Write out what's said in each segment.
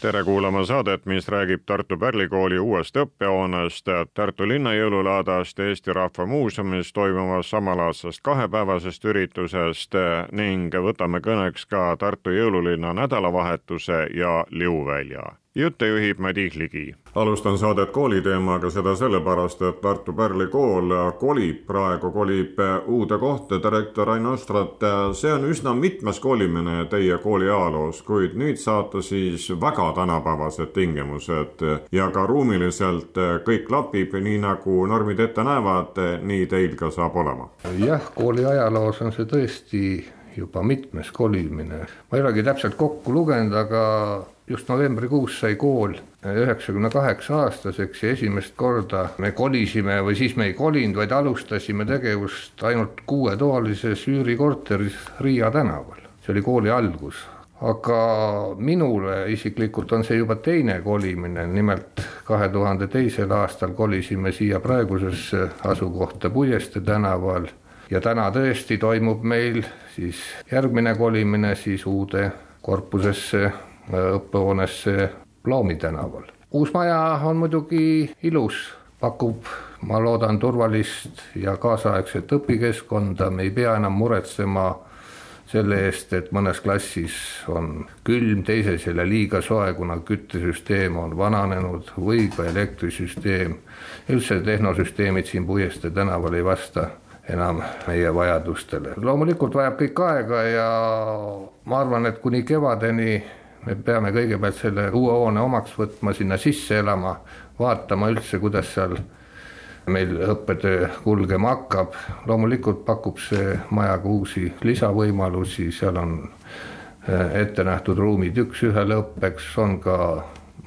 tere kuulama saadet, mis räägib Tartu Pärlikooli uuest õppehoonest, Tartu linna jõululaadast, Eesti Rahva Muuseumis toimuvast samalaadsest kahepäevasest üritusest ning võtame kõneks ka Tartu jõululinna nädalavahetuse ja liuvälja jutte juhib Madis Ligi. alustan saadet kooliteemaga, seda sellepärast, et Tartu Pärli kool kolib praegu, kolib uude kohta, direktor Ain Ostrat, see on üsna mitmes kolimine teie kooli ajaloos, kuid nüüd saate siis väga tänapäevased tingimused ja ka ruumiliselt kõik klapib, nii nagu normid ette näevad, nii teil ka saab olema. jah, kooli ajaloos on see tõesti juba mitmes kolimine, ma ei olegi täpselt kokku lugenud, aga just novembrikuus sai kool üheksakümne kaheksa aastaseks ja esimest korda me kolisime või siis me ei kolinud, vaid alustasime tegevust ainult kuuetoalises üürikorteris Riia tänaval, see oli kooli algus. Aga minule isiklikult on see juba teine kolimine, nimelt kahe tuhande teisel aastal kolisime siia praegusesse asukohta Puiestee tänaval. Ja täna tõesti toimub meil siis järgmine kolimine siis uude korpusesse õppehoonesse Plaami tänaval. uus maja on muidugi ilus, pakub, ma loodan, turvalist ja kaasaegset õpikeskkonda, me ei pea enam muretsema selle eest, et mõnes klassis on külm, teises jälle liiga soe, kuna küttesüsteem on vananenud või ka elektrisüsteem. üldse tehnosüsteemid siin Puiestee tänaval ei vasta enam meie vajadustele. loomulikult vajab kõik aega ja ma arvan, et kuni kevadeni me peame kõigepealt selle uue hoone omaks võtma, sinna sisse elama, vaatama üldse, kuidas seal meil õppetöö kulgema hakkab. loomulikult pakub see maja ka uusi lisavõimalusi, seal on eh, ette nähtud ruumid üks-ühele õppeks, on ka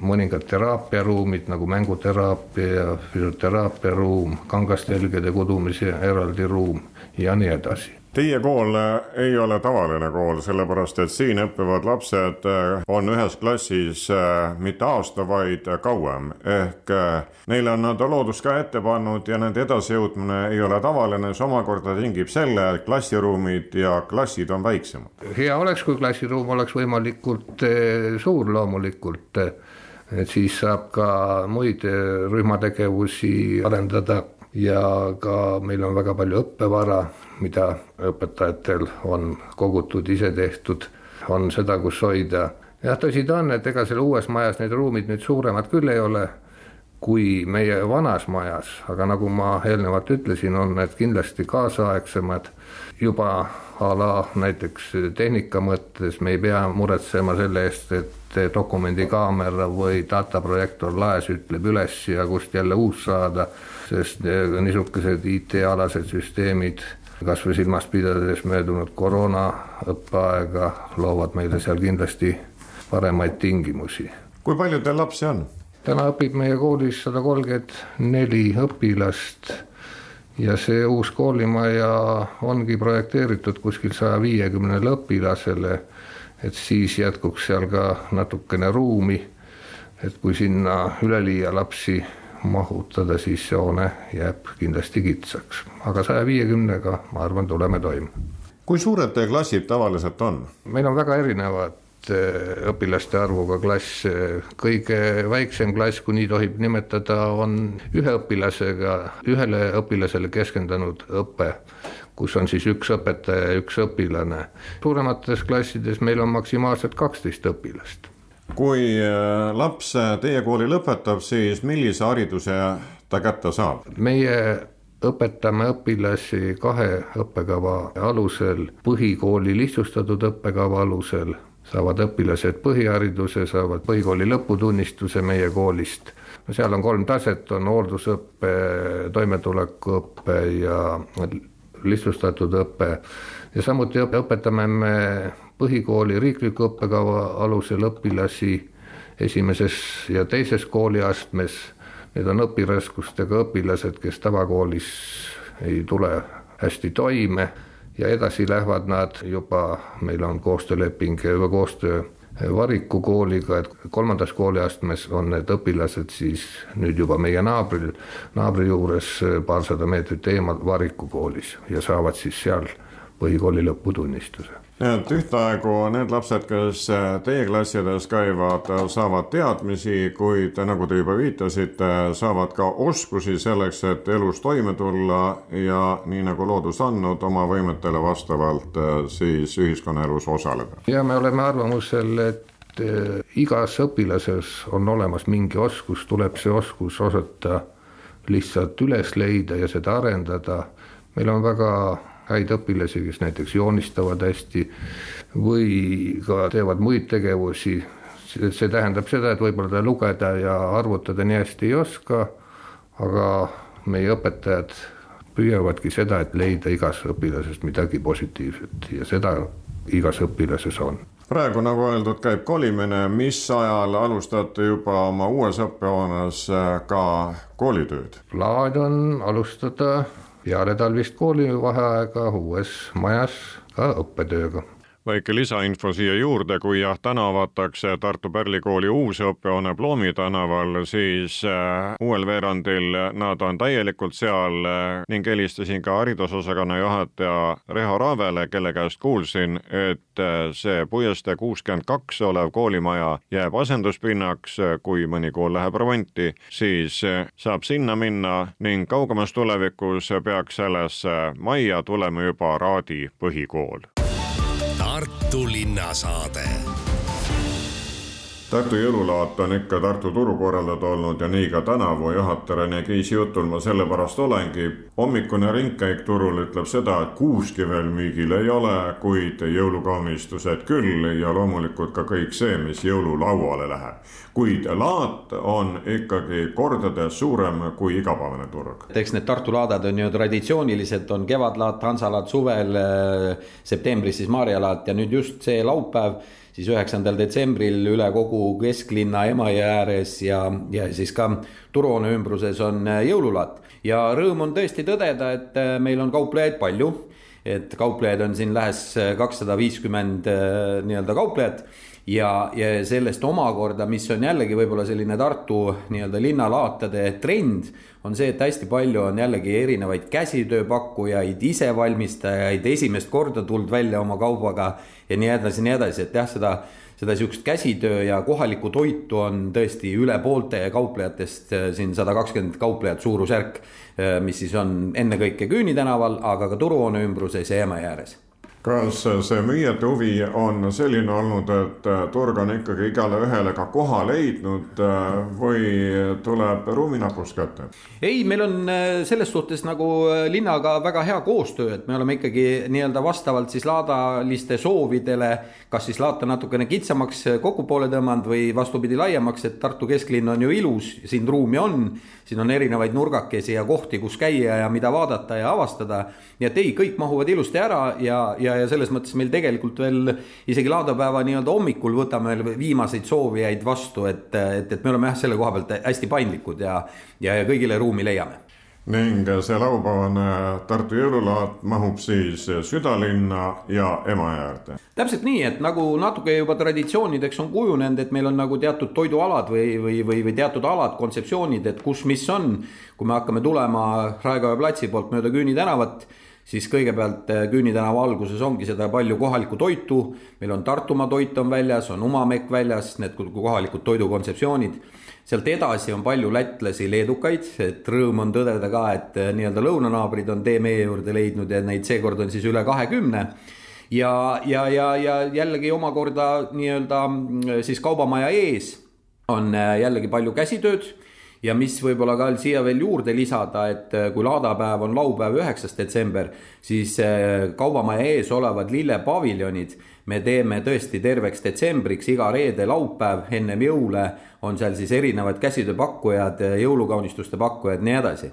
mõningad teraapiaruumid nagu mänguteraapia ja füsioteraapia ruum, kangastelgede kudumise eraldi ruum ja nii edasi Teie kool ei ole tavaline kool, sellepärast et siin õppivad lapsed äh, on ühes klassis äh, mitte aasta, vaid kauem. ehk äh, neile on nad loodus ka ette pannud ja nende edasijõudmine ei ole tavaline, see omakorda tingib selle, et klassiruumid ja klassid on väiksemad. hea oleks, kui klassiruum oleks võimalikult suur loomulikult, et siis saab ka muid rühmategevusi arendada ja ka meil on väga palju õppevara, mida õpetajatel on kogutud, ise tehtud, on seda, kus hoida. jah, tõsi ta on, et ega seal uues majas need ruumid nüüd suuremad küll ei ole kui meie vanas majas, aga nagu ma eelnevalt ütlesin, on need kindlasti kaasaegsemad juba a la näiteks tehnika mõttes, me ei pea muretsema selle eest, et dokumendikaamera või dataprojektor laes ütleb üles ja kust jälle uus saada, sest niisugused IT-alased süsteemid, kas või silmas pidades möödunud koroona õppeaega, loovad meile seal kindlasti paremaid tingimusi. kui palju teil lapsi on? Täna õpib meie koolis sada kolmkümmend neli õpilast ja see uus koolimaja ongi projekteeritud kuskil saja viiekümnele õpilasele, et siis jätkuks seal ka natukene ruumi, et kui sinna üleliia lapsi mahutada, siis see hoone jääb kindlasti kitsaks, aga saja viiekümnega, ma arvan, tuleme toime. kui suured teie klassid tavaliselt on? meil on väga erinevad õpilaste arvuga klass, kõige väiksem klass, kui nii tohib nimetada, on ühe õpilasega, ühele õpilasele keskendunud õpe, kus on siis üks õpetaja ja üks õpilane. suuremates klassides meil on maksimaalselt kaksteist õpilast. kui eh, laps teie kooli lõpetab, siis millise hariduse ta kätte saab? meie õpetame õpilasi kahe õppekava alusel, põhikooli lihtsustatud õppekava alusel saavad õpilased põhihariduse, saavad põhikooli lõputunnistuse meie koolist. no seal on kolm taset, on hooldusõpe, toimetulekuõpe ja lihtsustatud õpe. ja samuti õpetame me põhikooli riikliku õppekava alusel õpilasi esimeses ja teises kooliastmes. Need on õpiraskustega õpilased, kes tavakoolis ei tule hästi toime ja edasi lähevad nad juba, meil on koostööleping, koostöö Variku kooliga, et kolmandas kooliastmes on need õpilased siis nüüd juba meie naabril, naabri juures paarsada meetrit eemal Variku koolis ja saavad siis seal põhikooli lõputunnistuse nii et ühtaegu need lapsed, kes teie klassides käivad, saavad teadmisi, kuid nagu te juba viitasite, saavad ka oskusi selleks, et elus toime tulla ja nii nagu loodus andnud, oma võimetele vastavalt siis ühiskonnaelus osaleda. ja me oleme arvamusel, et igas õpilases on olemas mingi oskus, tuleb see oskus osata lihtsalt üles leida ja seda arendada. meil on väga häid õpilasi, kes näiteks joonistavad hästi või ka teevad muid tegevusi. see tähendab seda, et võib-olla ta lugeda ja arvutada nii hästi ei oska, aga meie õpetajad püüavadki seda, et leida igas õpilasest midagi positiivset ja seda igas õpilases on praegu, nagu öeldud, käib kolimine, mis ajal alustate juba oma uues õppehoones ka koolitööd? plaan on alustada peale talvist koolivaheaega uues majas ka õppetööga väike lisainfo siia juurde, kui jah, täna avatakse Tartu Pärli kooli uus õppehoone Ploomi tänaval, siis äh, uuel veerandil nad on täielikult seal äh, ning helistasin ka haridusosakonna juhataja Reho Raavele, kelle käest kuulsin, et äh, see puiestee kuuskümmend kaks olev koolimaja jääb asenduspinnaks, kui mõni kool läheb remonti, siis saab sinna minna ning kaugemas tulevikus peaks sellesse majja tulema juba Raadi põhikool Tartu linnasaade. Tartu jõululaat on ikka Tartu turu korraldada olnud ja nii ka tänavu juhataja Rene Kiisi jutul ma sellepärast olengi. hommikune ringkäik turul ütleb seda, et kuuski veel müügil ei ole, kuid jõulukaamistused küll ja loomulikult ka kõik see, mis jõululauale läheb. kuid laat on ikkagi kordades suurem kui igapäevane turg. eks need Tartu laadad on ju traditsiooniliselt on kevadlaat, hansalaat suvel, septembris siis Maarjalaat ja nüüd just see laupäev siis üheksandal detsembril üle kogu kesklinna Emajõe ääres ja, ja siis ka turuhoone ümbruses on äh, jõululaat. ja rõõm on tõesti tõdeda, et äh, meil on kauplejaid palju, et kauplejaid on siin lähes äh, kakssada viiskümmend nii-öelda kauplejat. Ja, ja sellest omakorda, mis on jällegi võib-olla selline Tartu nii-öelda linnalaatade trend, on see, et hästi palju on jällegi erinevaid käsitööpakkujaid, isevalmistajaid, esimest korda tulnud välja oma kaubaga ja nii edasi, nii edasi, et jah, seda seda sihukest käsitöö ja kohalikku toitu on tõesti üle poolte kauplejatest siin sada kakskümmend kauplejat suurusjärk, mis siis on ennekõike Küüni tänaval, aga ka Turuhoone ümbruses ja Emajõe ääres kas see müüjate huvi on selline olnud, et turg on ikkagi igale ühele ka koha leidnud äh, või tuleb ruuminapust kätte? ei, meil on äh, selles suhtes nagu äh, linnaga väga hea koostöö, et me oleme ikkagi nii-öelda vastavalt siis laadaliste soovidele, kas siis laata natukene kitsamaks kokku poole tõmmanud või vastupidi laiemaks, et Tartu kesklinn on ju ilus, siin ruumi on, siin on erinevaid nurgakesi ja kohti, kus käia ja mida vaadata ja avastada. nii et ei, kõik mahuvad ilusti ära ja, ja ja, ja selles mõttes meil tegelikult veel isegi laadapäeva nii-öelda hommikul võtame viimaseid soovijaid vastu, et, et, et me oleme jah, selle koha pealt hästi paindlikud ja, ja, ja kõigile ruumi leiame ning see laupäevane Tartu jõululaat mahub siis südalinna ja Emajõe äärde. täpselt nii, et nagu natuke juba traditsioonideks on kujunenud, et meil on nagu teatud toidualad või, või, või, või teatud alad, kontseptsioonid, et kus, mis on. kui me hakkame tulema Raekoja platsi poolt mööda Küüni tänavat siis kõigepealt äh, Küüni tänava alguses ongi seda palju kohalikku toitu, meil on Tartumaa toit on väljas, on Umamekk väljas, need kohalikud toidukontseptsioonid. sealt edasi on palju lätlasi, leedukaid, et rõõm on tõdeda ka, et äh, nii-öelda lõunanaabrid on tee meie juurde leidnud ja neid seekord on siis üle kahekümne. Ja, ja, ja, ja jällegi omakorda nii-öelda mm, siis kaubamaja ees on äh, jällegi palju käsitööd ja mis võib-olla ka siia veel juurde lisada, et äh, kui laadapäev on laupäev, üheksas detsember, siis äh, kaubamaja ees olevad lillepaviljonid me teeme tõesti terveks detsembriks iga reede, laupäev ennem jõule on seal siis erinevad käsitööpakkujad, jõulukaunistuste pakkujad, nii edasi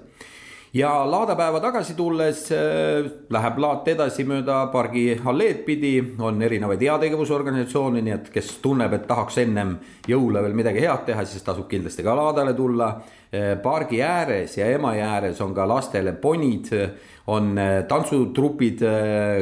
ja laadapäeva tagasi tulles äh, läheb laat edasi mööda pargi alleed pidi, on erinevaid heategevusorganisatsioone, nii et kes tunneb, et tahaks ennem jõule veel midagi head teha, siis tasub kindlasti ka laadale tulla. Äh, pargi ääres ja Emajõe ääres on ka lastele ponid, on äh, tantsutrupid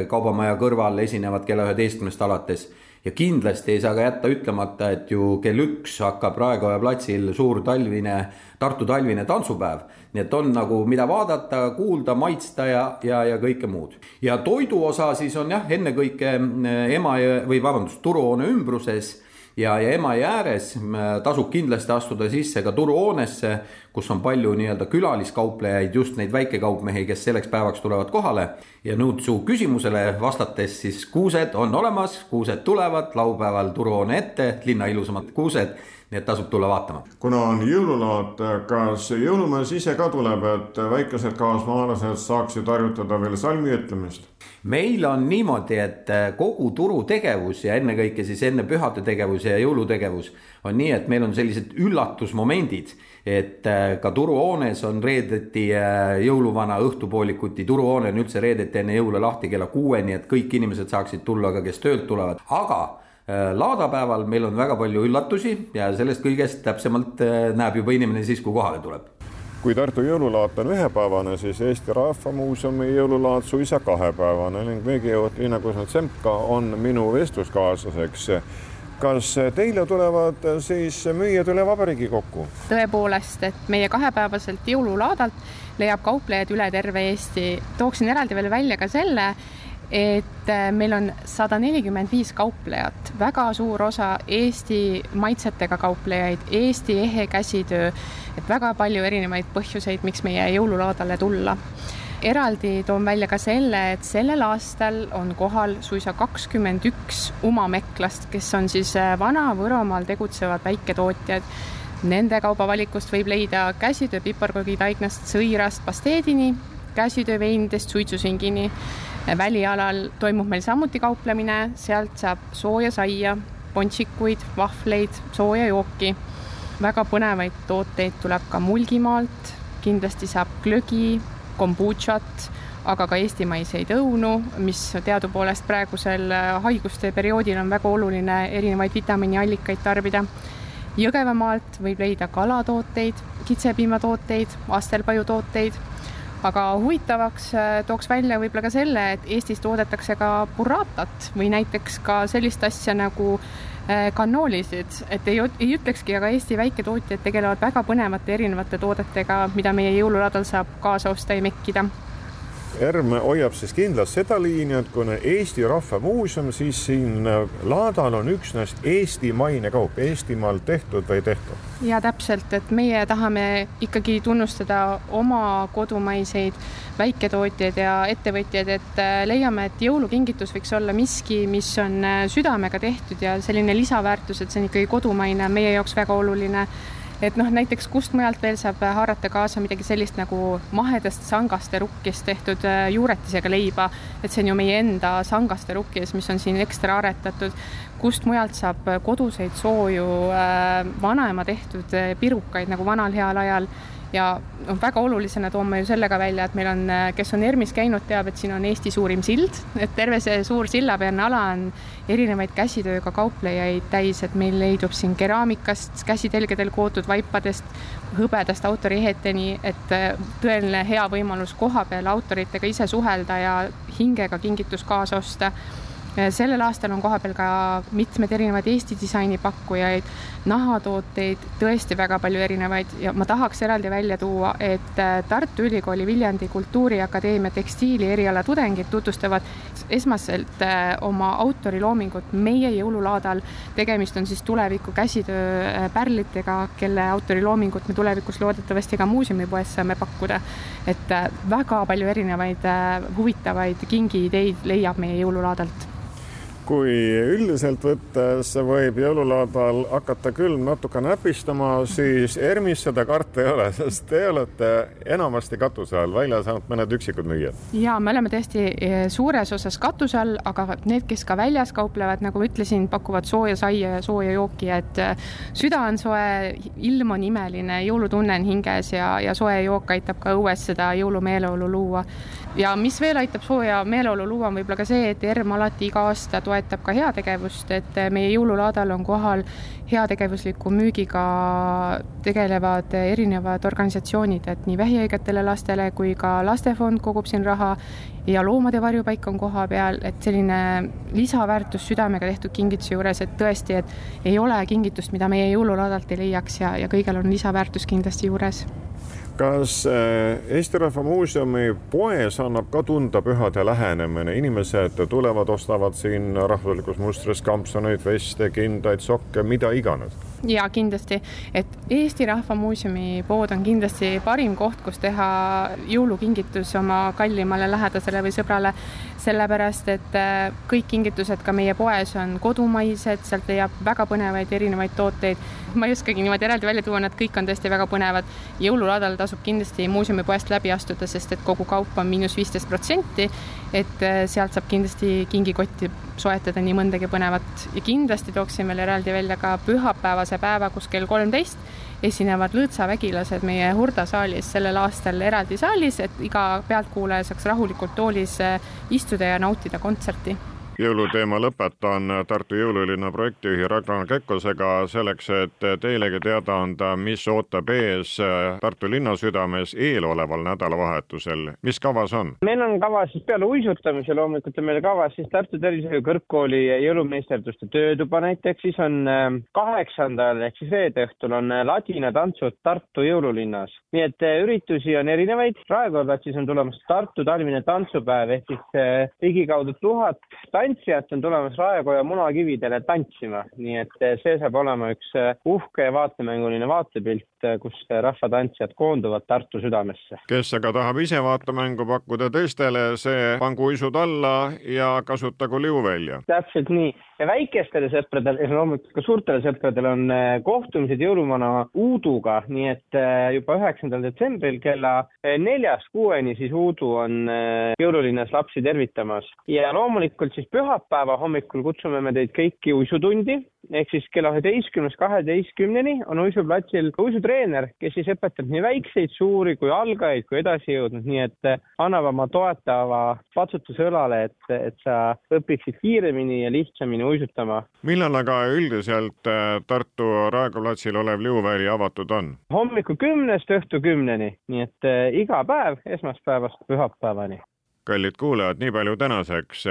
Kaubamaja kõrval esinevad kella üheteistkümnest alates ja kindlasti ei saa ka jätta ütlemata, et ju kell üks hakkab Raekoja platsil suur talvine, Tartu talvine tantsupäev. Nii et on nagu, mida vaadata, kuulda, maitsta ja, ja, ja kõike muud. ja toidu osa siis on jah, ennekõike eh, Emajõe või vabandust, Turuhoone ümbruses ja, ja Emajõe ääres tasub kindlasti astuda sisse ka turuhoonesse, kus on palju nii-öelda külaliskauplejaid, just neid väikekaupmehi, kes selleks päevaks tulevad kohale. ja nüüd su küsimusele vastates siis kuused on olemas, kuused tulevad laupäeval turuhoone ette, linna ilusamad kuused nii et tasub tulla vaatama. kuna on jõululaat, kas jõulumees ise ka tuleb, et väikesed kaasmaalased saaksid harjutada veel salmi ütlemist? meil on niimoodi, et kogu turutegevus ja ennekõike siis enne pühade tegevus ja jõulutegevus on nii, et meil on sellised üllatusmomendid, et ka turuhoones on reedeti jõuluvana õhtupoolikuti, turuhoone on üldse reedeti enne jõule lahti kella kuueni, et kõik inimesed saaksid tulla ka, kes töölt tulevad, aga laadapäeval meil on väga palju üllatusi ja sellest kõigest täpsemalt äh, näeb juba inimene siis, kui kohale tuleb. kui Tartu jõululaat on ühepäevane, siis Eesti Rahva Muuseumi jõululaat suisa kahepäevane ning veegijuht Liina Kusnat-Semka on minu vestluskaaslaseks kas teile tulevad siis müüjad üle vabariigi kokku? tõepoolest, et meie kahepäevaselt jõululaadalt leiab kauplejaid üle terve Eesti. tooksin eraldi veel välja ka selle, et äh, meil on sada nelikümmend viis kauplejat, väga suur osa Eesti maitsetega kauplejaid, Eesti ehe käsitöö, et väga palju erinevaid põhjuseid, miks meie jõululaadale tulla. eraldi toon välja ka selle, et sellel aastal on kohal suisa kakskümmend üks umameklast, kes on siis äh, Vana-Võromaal tegutsevad väiketootjad Nende kaubavalikust võib leida käsitöö piparkoogitaignast sõirast pasteedini, käsitööveinidest suitsusingini välialal toimub meil samuti kauplemine, sealt saab sooja saia, pontsikuid, vahvleid, sooja jooki. väga põnevaid tooteid tuleb ka Mulgimaalt, kindlasti saab glögi, kombutšat, aga ka eestimaiseid õunu, mis teadupoolest praegusel haiguste perioodil on väga oluline erinevaid vitamiiniallikaid tarbida. Jõgevamaalt võib leida kalatooteid, kitsepiimatooteid, astelpajutooteid aga huvitavaks äh, tooks välja võib-olla ka selle, et Eestis toodetakse ka burratat või näiteks ka sellist asja nagu kannoolisid, äh, et ei, ei ütlekski, aga Eesti väiketootjad tegelevad väga põnevate erinevate toodetega, mida meie jõululaadal saab kaasa osta ja mekkida ERM hoiab siis kindlalt seda liini, et kuna Eesti Rahva Muuseum, siis siin laadal on üksnes eestimaine kaup, Eestimaal tehtud või tehtud. ja täpselt, et meie tahame ikkagi tunnustada oma kodumaiseid väiketootjaid ja ettevõtjaid, et äh, leiame, et jõulukingitus võiks olla miski, mis on äh, südamega tehtud ja selline lisaväärtus, et see on ikkagi kodumaine, meie jaoks väga oluline et noh, näiteks kust mujalt veel saab haarata kaasa midagi sellist nagu mahedast sangaste rukkist tehtud äh, juuretisega leiba, et see on ju meie enda sangaste rukkis, mis on siin ekstra aretatud. kust mujalt saab koduseid sooju äh, vanaema tehtud äh, pirukaid nagu vanal heal ajal ja noh, väga olulisena toome ju selle ka välja, et meil on, kes on ERMis käinud, teab, et siin on Eesti suurim sild, et terve see suur sillapealne ala on erinevaid käsitööga kauplejaid täis, et meil leidub siin keraamikast, käsitelgedel kootud vaipadest, hõbedast autoriheteni, et tõeline hea võimalus koha peal autoritega ise suhelda ja hingega kingitus kaasa osta sellel aastal on kohapeal ka mitmed erinevad Eesti disainipakkujaid, nahatooteid, tõesti väga palju erinevaid ja ma tahaks eraldi välja tuua, et äh, Tartu Ülikooli Viljandi Kultuuriakadeemia tekstiili eriala tudengid tutvustavad esmaselt äh, oma autoriloomingut meie jõululaadal. tegemist on siis tuleviku käsitöö äh, pärlitega, kelle autoriloomingut me tulevikus loodetavasti ka muuseumipoes saame pakkuda. et väga palju erinevaid huvitavaid kingiideid leiab meie jõululaadalt kui üldiselt võttes võib jõululaadal hakata külm natuke näpistama, siis ERMis seda karta ei ole, sest te olete enamasti katuse all, väljas ainult mõned üksikud müüjad. ja me oleme tõesti eh, suures osas katuse all, aga need, kes ka väljas kauplevad, nagu ma ütlesin, pakuvad sooja saia ja sooja jooki, et eh, süda on soe, ilm on imeline, jõulutunne on hinges ja, ja soe jook aitab ka õues seda jõulumeeleolu luua. Ja mis veel aitab sooja meeleolu luua, on võib-olla ka see, et ERM alati iga aasta toetab ka heategevust, et meie jõululaadal on kohal heategevusliku müügiga tegelevad erinevad organisatsioonid, et nii vähihaigetele lastele kui ka Lastefond kogub siin raha ja Loomade Varjupaik on koha peal, et selline lisaväärtus südamega tehtud kingituse juures, et tõesti, et ei ole kingitust, mida meie jõululaadalt ei leiaks ja, ja kõigel on lisaväärtus kindlasti juures kas äh, Eesti Rahva Muuseumi poes annab ka tunda pühade lähenemine, inimesed tulevad, ostavad siin rahvuslikus mustris kampsuneid, veste, kindaid, sokke, mida iganes? ja kindlasti, et Eesti Rahva Muuseumi pood on kindlasti parim koht, kus teha jõulukingitus oma kallimale lähedasele või sõbrale, sellepärast et äh, kõik kingitused ka meie poes on kodumaised, sealt leiab väga põnevaid erinevaid tooteid. ma ei oskagi niimoodi eraldi välja tuua, nad kõik on tõesti väga põnevad. jõululaadal tasub kindlasti muuseumi poest läbi astuda, sest et kogu kaup on miinus viisteist protsenti. et äh, sealt saab kindlasti kingikotti soetada nii mõndagi põnevat ja kindlasti tooksin veel eraldi välja ka pühapäevase päeva, kus kell kolmteist esinevad lõõtsavägilased meie Hurda saalis sellel aastal eraldi saalis, et iga pealtkuulaja saaks rahulikult toolis eh, istuda ja nautida kontserti jõuluteema lõpetan Tartu jõululinna projektijuhi Ragnar Kekkosega selleks, et teilegi teada anda, mis ootab ees Tartu linna südames eeloleval nädalavahetusel. mis kavas on? meil on kavas siis peale uisutamise loomulikult on meil kavas siis Tartu Tervishoiu Kõrgkooli jõulumeisterduste töötuba näiteks, siis on ähm, kaheksandal ehk siis reede õhtul on äh, ladinatantsud Tartu jõululinnas. nii et äh, üritusi on erinevaid, Raekoja platsis on tulemas Tartu talvine tantsupäev ehk siis äh, ligikaudu tuhat tantsijat on tulemas Raekoja munakividele tantsima, nii et eh, see saab olema üks eh, uhke ja vaatemänguline vaatepilt, eh, kus rahvatantsijad koonduvad Tartu südamesse. kes aga tahab ise vaatemängu pakkuda teistele, see pangu uisud alla ja kasutagu liuvälja. täpselt nii ja väikestele sõpradele ja loomulikult ka suurtele sõpradele on kohtumised jõuluvana Uuduga, nii et juba üheksandal detsembril kella neljast kuueni siis Uudu on jõululinnas lapsi tervitamas ja loomulikult siis pühapäeva hommikul kutsume me teid kõiki uisutundi ehk siis kella üheteistkümnest kaheteistkümneni on uisuplatsil uisutreener, kes siis õpetab nii väikseid, suuri kui algajaid kui edasijõudnud, nii et eh, annab oma toetava patsutuse õlale, et, et sa õpiksid kiiremini ja lihtsamini uisutama. millal aga üldiselt eh, Tartu Raekoja platsil olev liuväli avatud on? hommikul kümnest õhtu kümneni, nii et eh, iga päev esmaspäevast pühapäevani. kallid kuulajad, nii palju tänaseks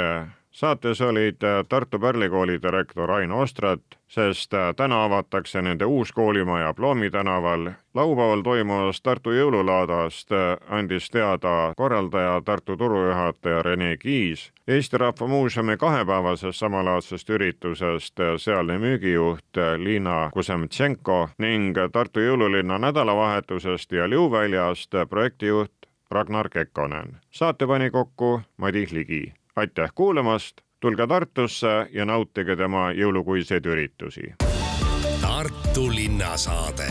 saates olid äh, Tartu Pärli kooli direktor Ain Ostrat, sest äh, täna avatakse nende uus koolimaja Ploomi tänaval. laupäeval toimuvast Tartu jõululaadast äh, andis teada korraldaja, Tartu turujuhataja Rene Kiis. Eesti Rahva Muuseumi kahepäevasest samalaadsest üritusest sealne müügijuht Liina Kusemtšenko ning Tartu jõululinna nädalavahetusest ja Liuväljast projektijuht Ragnar Kekkonen. saate pani kokku Madis Ligi aitäh kuulamast, tulge Tartusse ja nautige tema jõulukuiseid üritusi. Tartu linnasaade